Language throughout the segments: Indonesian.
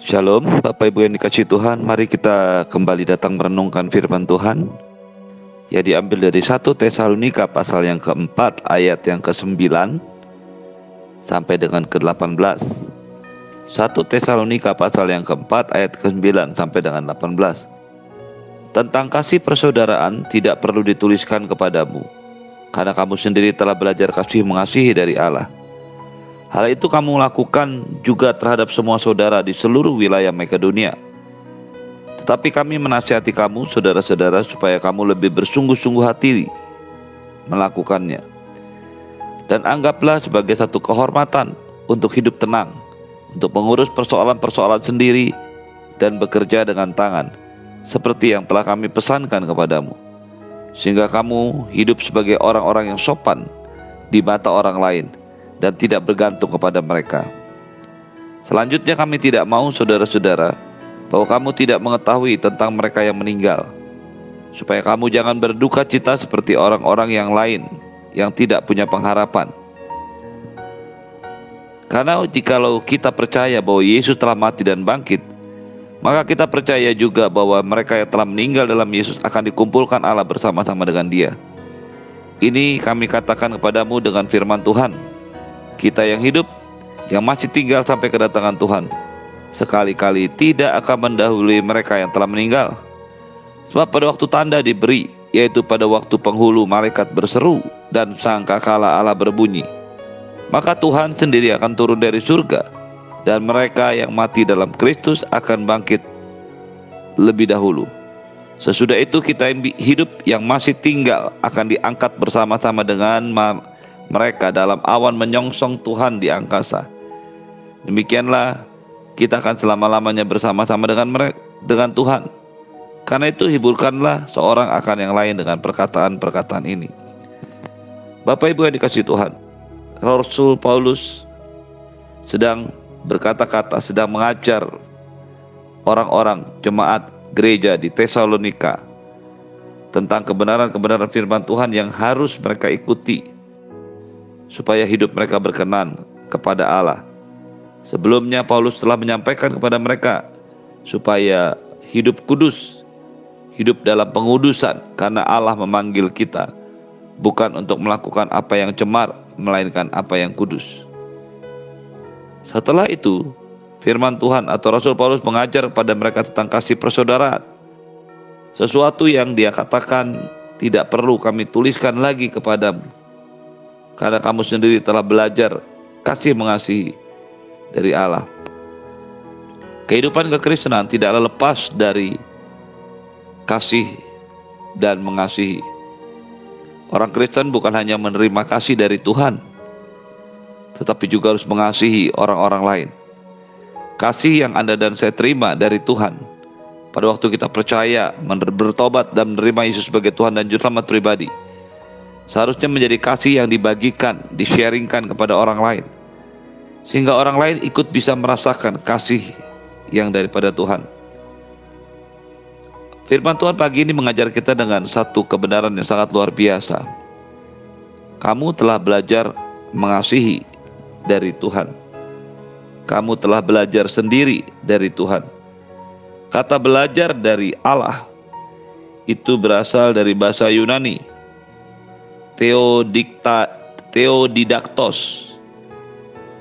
Shalom, Bapak Ibu yang dikasih Tuhan, mari kita kembali datang merenungkan firman Tuhan. Ya diambil dari 1 Tesalonika pasal yang keempat ayat yang ke-9 sampai dengan ke-18. 1 Tesalonika pasal yang keempat ayat ke-9 sampai dengan 18. Tentang kasih persaudaraan tidak perlu dituliskan kepadamu, karena kamu sendiri telah belajar kasih mengasihi dari Allah. Hal itu kamu lakukan juga terhadap semua saudara di seluruh wilayah Makedonia. Tetapi kami menasihati kamu, saudara-saudara, supaya kamu lebih bersungguh-sungguh hati melakukannya. Dan anggaplah sebagai satu kehormatan untuk hidup tenang, untuk mengurus persoalan-persoalan sendiri, dan bekerja dengan tangan, seperti yang telah kami pesankan kepadamu. Sehingga kamu hidup sebagai orang-orang yang sopan di mata orang lain, dan tidak bergantung kepada mereka. Selanjutnya kami tidak mau saudara-saudara bahwa kamu tidak mengetahui tentang mereka yang meninggal, supaya kamu jangan berduka cita seperti orang-orang yang lain yang tidak punya pengharapan. Karena jikalau kita percaya bahwa Yesus telah mati dan bangkit, maka kita percaya juga bahwa mereka yang telah meninggal dalam Yesus akan dikumpulkan Allah bersama-sama dengan dia. Ini kami katakan kepadamu dengan firman Tuhan, kita yang hidup, yang masih tinggal sampai kedatangan Tuhan, sekali-kali tidak akan mendahului mereka yang telah meninggal. Sebab pada waktu tanda diberi, yaitu pada waktu penghulu malaikat berseru dan sangkakala Allah berbunyi, maka Tuhan sendiri akan turun dari surga dan mereka yang mati dalam Kristus akan bangkit lebih dahulu. Sesudah itu kita yang hidup yang masih tinggal akan diangkat bersama-sama dengan mereka dalam awan menyongsong Tuhan di angkasa. Demikianlah kita akan selama-lamanya bersama-sama dengan mereka, dengan Tuhan. Karena itu hiburkanlah seorang akan yang lain dengan perkataan-perkataan ini. Bapak Ibu yang dikasih Tuhan, Rasul Paulus sedang berkata-kata, sedang mengajar orang-orang jemaat gereja di Tesalonika tentang kebenaran-kebenaran firman Tuhan yang harus mereka ikuti supaya hidup mereka berkenan kepada Allah. Sebelumnya Paulus telah menyampaikan kepada mereka supaya hidup kudus, hidup dalam pengudusan karena Allah memanggil kita bukan untuk melakukan apa yang cemar, melainkan apa yang kudus. Setelah itu, firman Tuhan atau Rasul Paulus mengajar pada mereka tentang kasih persaudaraan. Sesuatu yang dia katakan tidak perlu kami tuliskan lagi kepadamu karena kamu sendiri telah belajar kasih mengasihi dari Allah. Kehidupan kekristenan tidaklah lepas dari kasih dan mengasihi. Orang Kristen bukan hanya menerima kasih dari Tuhan, tetapi juga harus mengasihi orang-orang lain. Kasih yang Anda dan saya terima dari Tuhan pada waktu kita percaya, bertobat dan menerima Yesus sebagai Tuhan dan Juru Selamat pribadi seharusnya menjadi kasih yang dibagikan, di-sharingkan kepada orang lain. Sehingga orang lain ikut bisa merasakan kasih yang daripada Tuhan. Firman Tuhan pagi ini mengajar kita dengan satu kebenaran yang sangat luar biasa. Kamu telah belajar mengasihi dari Tuhan. Kamu telah belajar sendiri dari Tuhan. Kata belajar dari Allah itu berasal dari bahasa Yunani Theodikta Theodidaktos.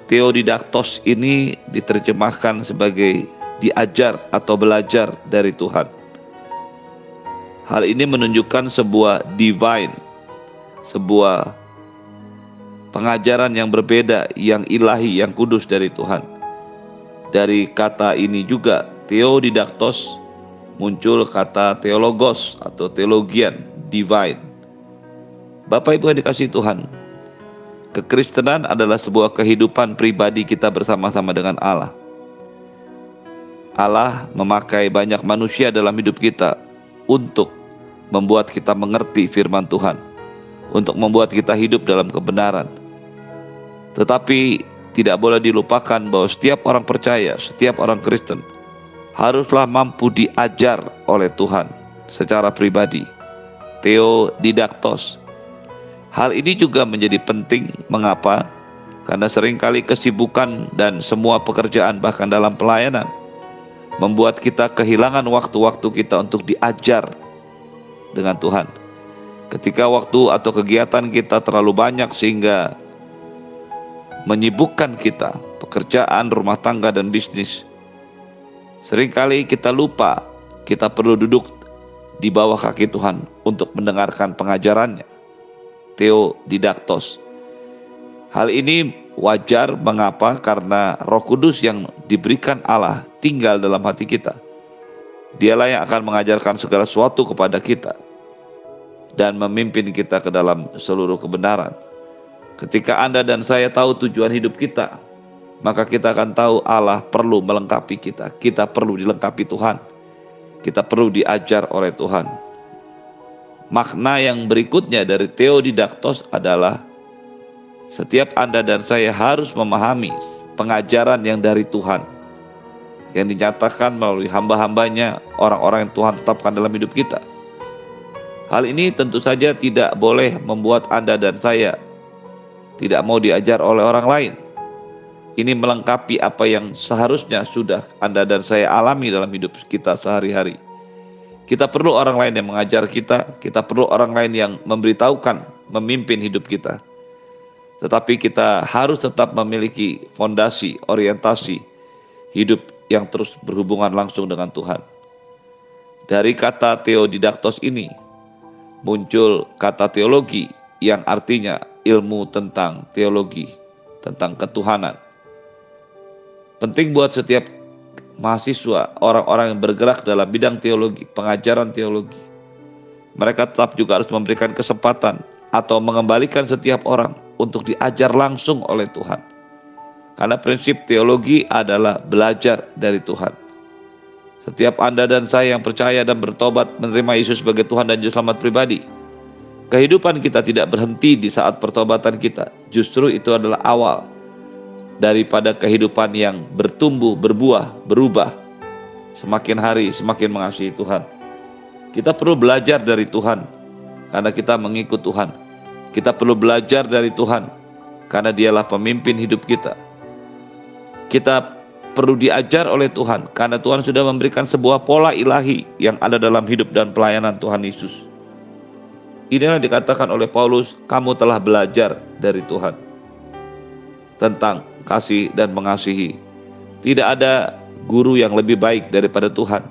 Theodidaktos ini diterjemahkan sebagai diajar atau belajar dari Tuhan. Hal ini menunjukkan sebuah divine, sebuah pengajaran yang berbeda, yang ilahi, yang kudus dari Tuhan. Dari kata ini juga, theodidaktos, muncul kata teologos atau teologian, divine. Bapak Ibu yang dikasih Tuhan, kekristenan adalah sebuah kehidupan pribadi kita bersama-sama dengan Allah. Allah memakai banyak manusia dalam hidup kita untuk membuat kita mengerti firman Tuhan, untuk membuat kita hidup dalam kebenaran. Tetapi tidak boleh dilupakan bahwa setiap orang percaya, setiap orang Kristen haruslah mampu diajar oleh Tuhan secara pribadi. Theo didaktos, Hal ini juga menjadi penting. Mengapa? Karena sering kali kesibukan dan semua pekerjaan bahkan dalam pelayanan membuat kita kehilangan waktu-waktu kita untuk diajar dengan Tuhan. Ketika waktu atau kegiatan kita terlalu banyak sehingga menyibukkan kita, pekerjaan, rumah tangga, dan bisnis. Seringkali kita lupa kita perlu duduk di bawah kaki Tuhan untuk mendengarkan pengajarannya. Theo Didaktos. Hal ini wajar mengapa karena Roh Kudus yang diberikan Allah tinggal dalam hati kita. Dialah yang akan mengajarkan segala sesuatu kepada kita dan memimpin kita ke dalam seluruh kebenaran. Ketika Anda dan saya tahu tujuan hidup kita, maka kita akan tahu Allah perlu melengkapi kita. Kita perlu dilengkapi Tuhan. Kita perlu diajar oleh Tuhan. Makna yang berikutnya dari Theodidaktos adalah setiap Anda dan saya harus memahami pengajaran yang dari Tuhan yang dinyatakan melalui hamba-hambanya orang-orang yang Tuhan tetapkan dalam hidup kita. Hal ini tentu saja tidak boleh membuat Anda dan saya tidak mau diajar oleh orang lain. Ini melengkapi apa yang seharusnya sudah Anda dan saya alami dalam hidup kita sehari-hari. Kita perlu orang lain yang mengajar kita, kita perlu orang lain yang memberitahukan, memimpin hidup kita. Tetapi kita harus tetap memiliki fondasi, orientasi hidup yang terus berhubungan langsung dengan Tuhan. Dari kata teodidaktos ini, muncul kata teologi yang artinya ilmu tentang teologi, tentang ketuhanan. Penting buat setiap mahasiswa, orang-orang yang bergerak dalam bidang teologi, pengajaran teologi. Mereka tetap juga harus memberikan kesempatan atau mengembalikan setiap orang untuk diajar langsung oleh Tuhan. Karena prinsip teologi adalah belajar dari Tuhan. Setiap Anda dan saya yang percaya dan bertobat menerima Yesus sebagai Tuhan dan Juru Selamat pribadi, kehidupan kita tidak berhenti di saat pertobatan kita. Justru itu adalah awal daripada kehidupan yang bertumbuh, berbuah, berubah. Semakin hari semakin mengasihi Tuhan. Kita perlu belajar dari Tuhan karena kita mengikut Tuhan. Kita perlu belajar dari Tuhan karena dialah pemimpin hidup kita. Kita perlu diajar oleh Tuhan karena Tuhan sudah memberikan sebuah pola ilahi yang ada dalam hidup dan pelayanan Tuhan Yesus. Inilah dikatakan oleh Paulus, kamu telah belajar dari Tuhan tentang kasih dan mengasihi. Tidak ada guru yang lebih baik daripada Tuhan.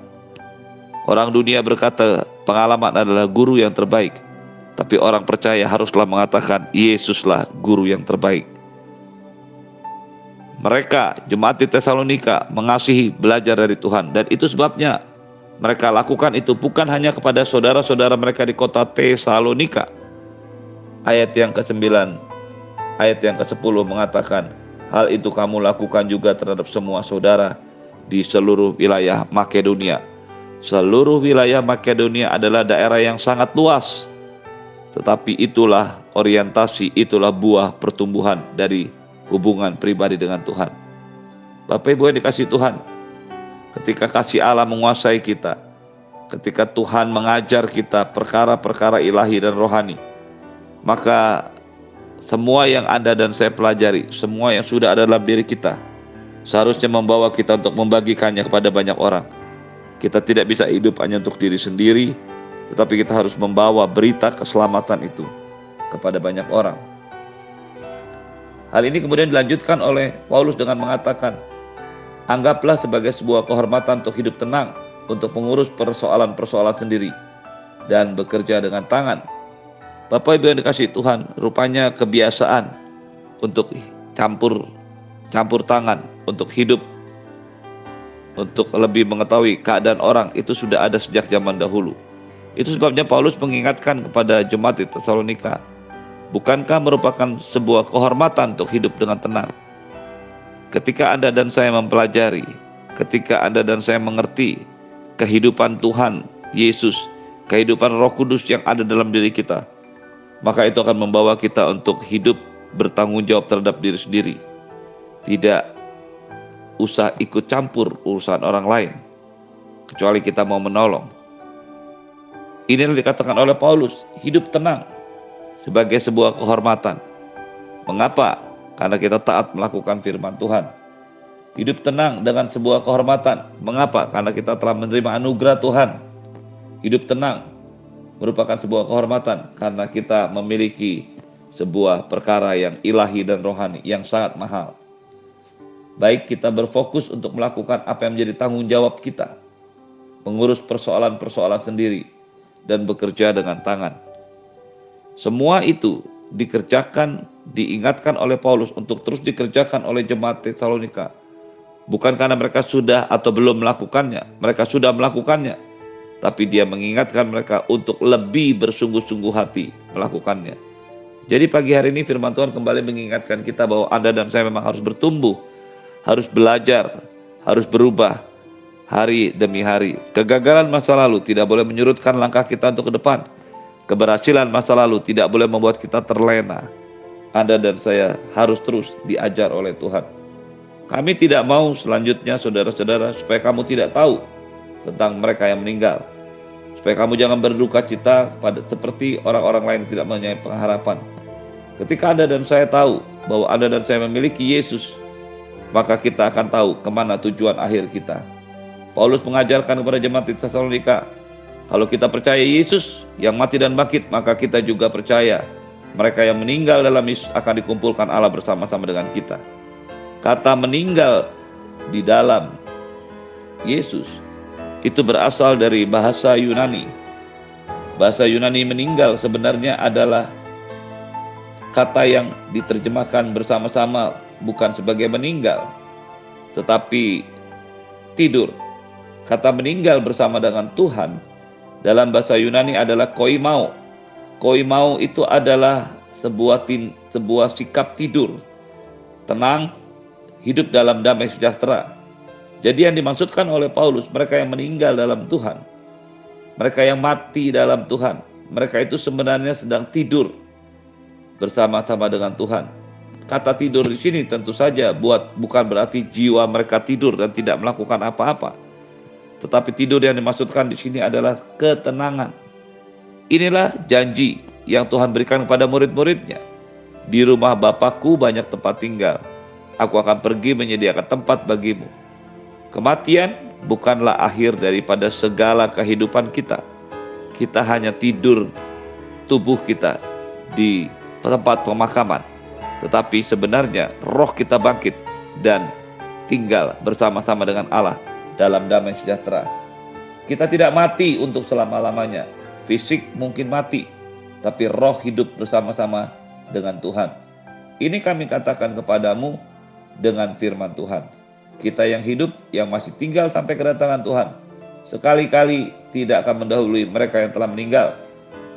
Orang dunia berkata pengalaman adalah guru yang terbaik. Tapi orang percaya haruslah mengatakan Yesuslah guru yang terbaik. Mereka jemaat di Tesalonika mengasihi belajar dari Tuhan dan itu sebabnya mereka lakukan itu bukan hanya kepada saudara-saudara mereka di kota Tesalonika. Ayat yang ke-9 ayat yang ke-10 mengatakan hal itu kamu lakukan juga terhadap semua saudara di seluruh wilayah Makedonia. Seluruh wilayah Makedonia adalah daerah yang sangat luas. Tetapi itulah orientasi, itulah buah pertumbuhan dari hubungan pribadi dengan Tuhan. Bapak Ibu yang dikasih Tuhan, ketika kasih Allah menguasai kita, ketika Tuhan mengajar kita perkara-perkara ilahi dan rohani, maka semua yang Anda dan saya pelajari, semua yang sudah ada dalam diri kita, seharusnya membawa kita untuk membagikannya kepada banyak orang. Kita tidak bisa hidup hanya untuk diri sendiri, tetapi kita harus membawa berita keselamatan itu kepada banyak orang. Hal ini kemudian dilanjutkan oleh Paulus dengan mengatakan, anggaplah sebagai sebuah kehormatan untuk hidup tenang, untuk mengurus persoalan-persoalan sendiri, dan bekerja dengan tangan. Bapak Ibu yang dikasih Tuhan, rupanya kebiasaan untuk campur campur tangan, untuk hidup, untuk lebih mengetahui keadaan orang, itu sudah ada sejak zaman dahulu. Itu sebabnya Paulus mengingatkan kepada jemaat di Tesalonika, Bukankah merupakan sebuah kehormatan untuk hidup dengan tenang? Ketika Anda dan saya mempelajari, ketika Anda dan saya mengerti kehidupan Tuhan, Yesus, kehidupan Roh Kudus yang ada dalam diri kita, maka itu akan membawa kita untuk hidup bertanggung jawab terhadap diri sendiri. Tidak usah ikut campur urusan orang lain, kecuali kita mau menolong. Ini yang dikatakan oleh Paulus, hidup tenang, sebagai sebuah kehormatan. Mengapa? Karena kita taat melakukan firman Tuhan. Hidup tenang dengan sebuah kehormatan. Mengapa? Karena kita telah menerima anugerah Tuhan. Hidup tenang merupakan sebuah kehormatan karena kita memiliki sebuah perkara yang ilahi dan rohani yang sangat mahal. Baik kita berfokus untuk melakukan apa yang menjadi tanggung jawab kita, mengurus persoalan-persoalan sendiri, dan bekerja dengan tangan. Semua itu dikerjakan, diingatkan oleh Paulus untuk terus dikerjakan oleh jemaat Tesalonika. Bukan karena mereka sudah atau belum melakukannya, mereka sudah melakukannya, tapi dia mengingatkan mereka untuk lebih bersungguh-sungguh hati melakukannya. Jadi pagi hari ini firman Tuhan kembali mengingatkan kita bahwa Anda dan saya memang harus bertumbuh, harus belajar, harus berubah hari demi hari. Kegagalan masa lalu tidak boleh menyurutkan langkah kita untuk ke depan. Keberhasilan masa lalu tidak boleh membuat kita terlena. Anda dan saya harus terus diajar oleh Tuhan. Kami tidak mau selanjutnya saudara-saudara supaya kamu tidak tahu tentang mereka yang meninggal. Supaya kamu jangan berduka cita pada seperti orang-orang lain tidak mempunyai pengharapan. Ketika Anda dan saya tahu bahwa Anda dan saya memiliki Yesus, maka kita akan tahu ke mana tujuan akhir kita. Paulus mengajarkan kepada jemaat di Tesalonika, kalau kita percaya Yesus yang mati dan bangkit, maka kita juga percaya mereka yang meninggal dalam Yesus akan dikumpulkan Allah bersama-sama dengan kita. Kata meninggal di dalam Yesus itu berasal dari bahasa Yunani. Bahasa Yunani meninggal sebenarnya adalah kata yang diterjemahkan bersama-sama bukan sebagai meninggal, tetapi tidur. Kata meninggal bersama dengan Tuhan dalam bahasa Yunani adalah koimau. Koimau itu adalah sebuah tin, sebuah sikap tidur, tenang, hidup dalam damai sejahtera. Jadi yang dimaksudkan oleh Paulus, mereka yang meninggal dalam Tuhan, mereka yang mati dalam Tuhan, mereka itu sebenarnya sedang tidur bersama-sama dengan Tuhan. Kata tidur di sini tentu saja buat bukan berarti jiwa mereka tidur dan tidak melakukan apa-apa. Tetapi tidur yang dimaksudkan di sini adalah ketenangan. Inilah janji yang Tuhan berikan kepada murid-muridnya. Di rumah Bapakku banyak tempat tinggal. Aku akan pergi menyediakan tempat bagimu. Kematian bukanlah akhir daripada segala kehidupan kita. Kita hanya tidur tubuh kita di tempat pemakaman. Tetapi sebenarnya roh kita bangkit dan tinggal bersama-sama dengan Allah dalam damai sejahtera. Kita tidak mati untuk selama-lamanya. Fisik mungkin mati, tapi roh hidup bersama-sama dengan Tuhan. Ini kami katakan kepadamu dengan firman Tuhan kita yang hidup yang masih tinggal sampai kedatangan Tuhan. Sekali-kali tidak akan mendahului mereka yang telah meninggal.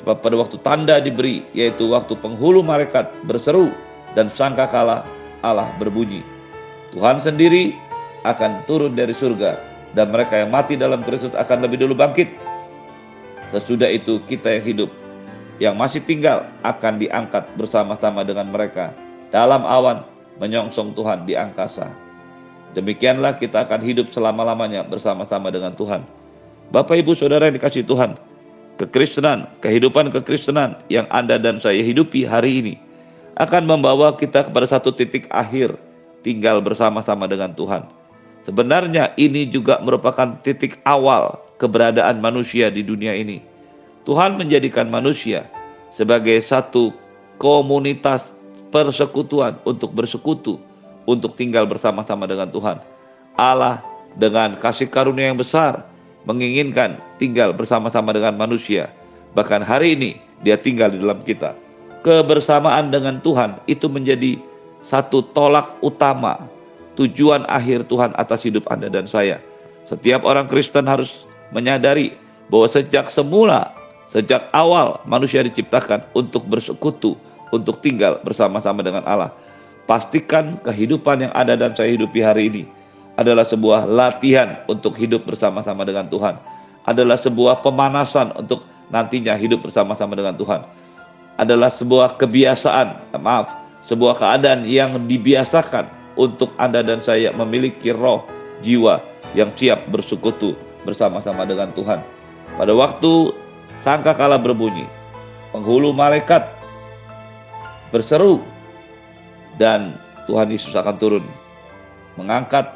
Sebab pada waktu tanda diberi yaitu waktu penghulu malaikat berseru dan sangka kalah Allah berbunyi Tuhan sendiri akan turun dari surga dan mereka yang mati dalam Kristus akan lebih dulu bangkit. Sesudah itu kita yang hidup yang masih tinggal akan diangkat bersama-sama dengan mereka dalam awan menyongsong Tuhan di angkasa. Demikianlah kita akan hidup selama-lamanya bersama-sama dengan Tuhan. Bapak Ibu Saudara yang dikasih Tuhan, kekristenan, kehidupan kekristenan yang Anda dan saya hidupi hari ini akan membawa kita kepada satu titik akhir tinggal bersama-sama dengan Tuhan. Sebenarnya ini juga merupakan titik awal keberadaan manusia di dunia ini. Tuhan menjadikan manusia sebagai satu komunitas persekutuan untuk bersekutu untuk tinggal bersama-sama dengan Tuhan. Allah dengan kasih karunia yang besar menginginkan tinggal bersama-sama dengan manusia. Bahkan hari ini dia tinggal di dalam kita. Kebersamaan dengan Tuhan itu menjadi satu tolak utama tujuan akhir Tuhan atas hidup Anda dan saya. Setiap orang Kristen harus menyadari bahwa sejak semula, sejak awal manusia diciptakan untuk bersekutu, untuk tinggal bersama-sama dengan Allah. Pastikan kehidupan yang ada dan saya hidupi hari ini adalah sebuah latihan untuk hidup bersama-sama dengan Tuhan. Adalah sebuah pemanasan untuk nantinya hidup bersama-sama dengan Tuhan. Adalah sebuah kebiasaan, maaf, sebuah keadaan yang dibiasakan untuk Anda dan saya memiliki roh, jiwa yang siap bersekutu bersama-sama dengan Tuhan. Pada waktu sangka kala berbunyi, penghulu malaikat berseru dan Tuhan Yesus akan turun mengangkat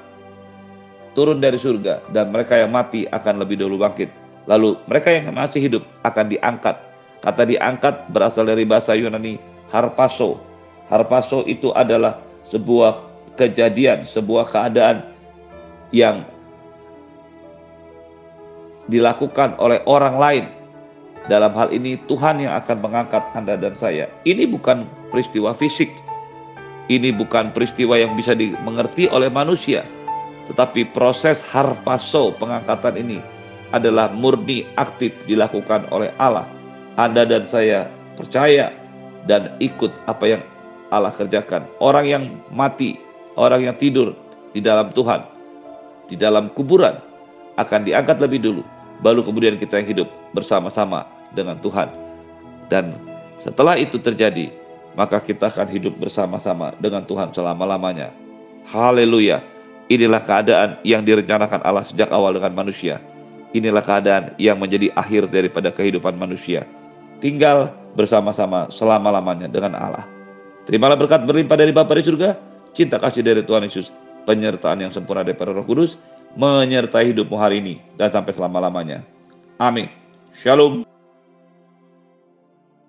turun dari surga dan mereka yang mati akan lebih dulu bangkit. Lalu mereka yang masih hidup akan diangkat. Kata diangkat berasal dari bahasa Yunani harpaso. Harpaso itu adalah sebuah kejadian, sebuah keadaan yang dilakukan oleh orang lain. Dalam hal ini Tuhan yang akan mengangkat Anda dan saya. Ini bukan peristiwa fisik. Ini bukan peristiwa yang bisa dimengerti oleh manusia. Tetapi proses harpaso pengangkatan ini adalah murni aktif dilakukan oleh Allah. Anda dan saya percaya dan ikut apa yang Allah kerjakan. Orang yang mati, orang yang tidur di dalam Tuhan, di dalam kuburan akan diangkat lebih dulu. Baru kemudian kita yang hidup bersama-sama dengan Tuhan. Dan setelah itu terjadi, maka kita akan hidup bersama-sama dengan Tuhan selama-lamanya. Haleluya. Inilah keadaan yang direncanakan Allah sejak awal dengan manusia inilah keadaan yang menjadi akhir daripada kehidupan manusia. Tinggal bersama-sama selama-lamanya dengan Allah. Terimalah berkat berlimpah dari Bapa di surga, cinta kasih dari Tuhan Yesus, penyertaan yang sempurna dari Roh Kudus, menyertai hidupmu hari ini dan sampai selama-lamanya. Amin. Shalom.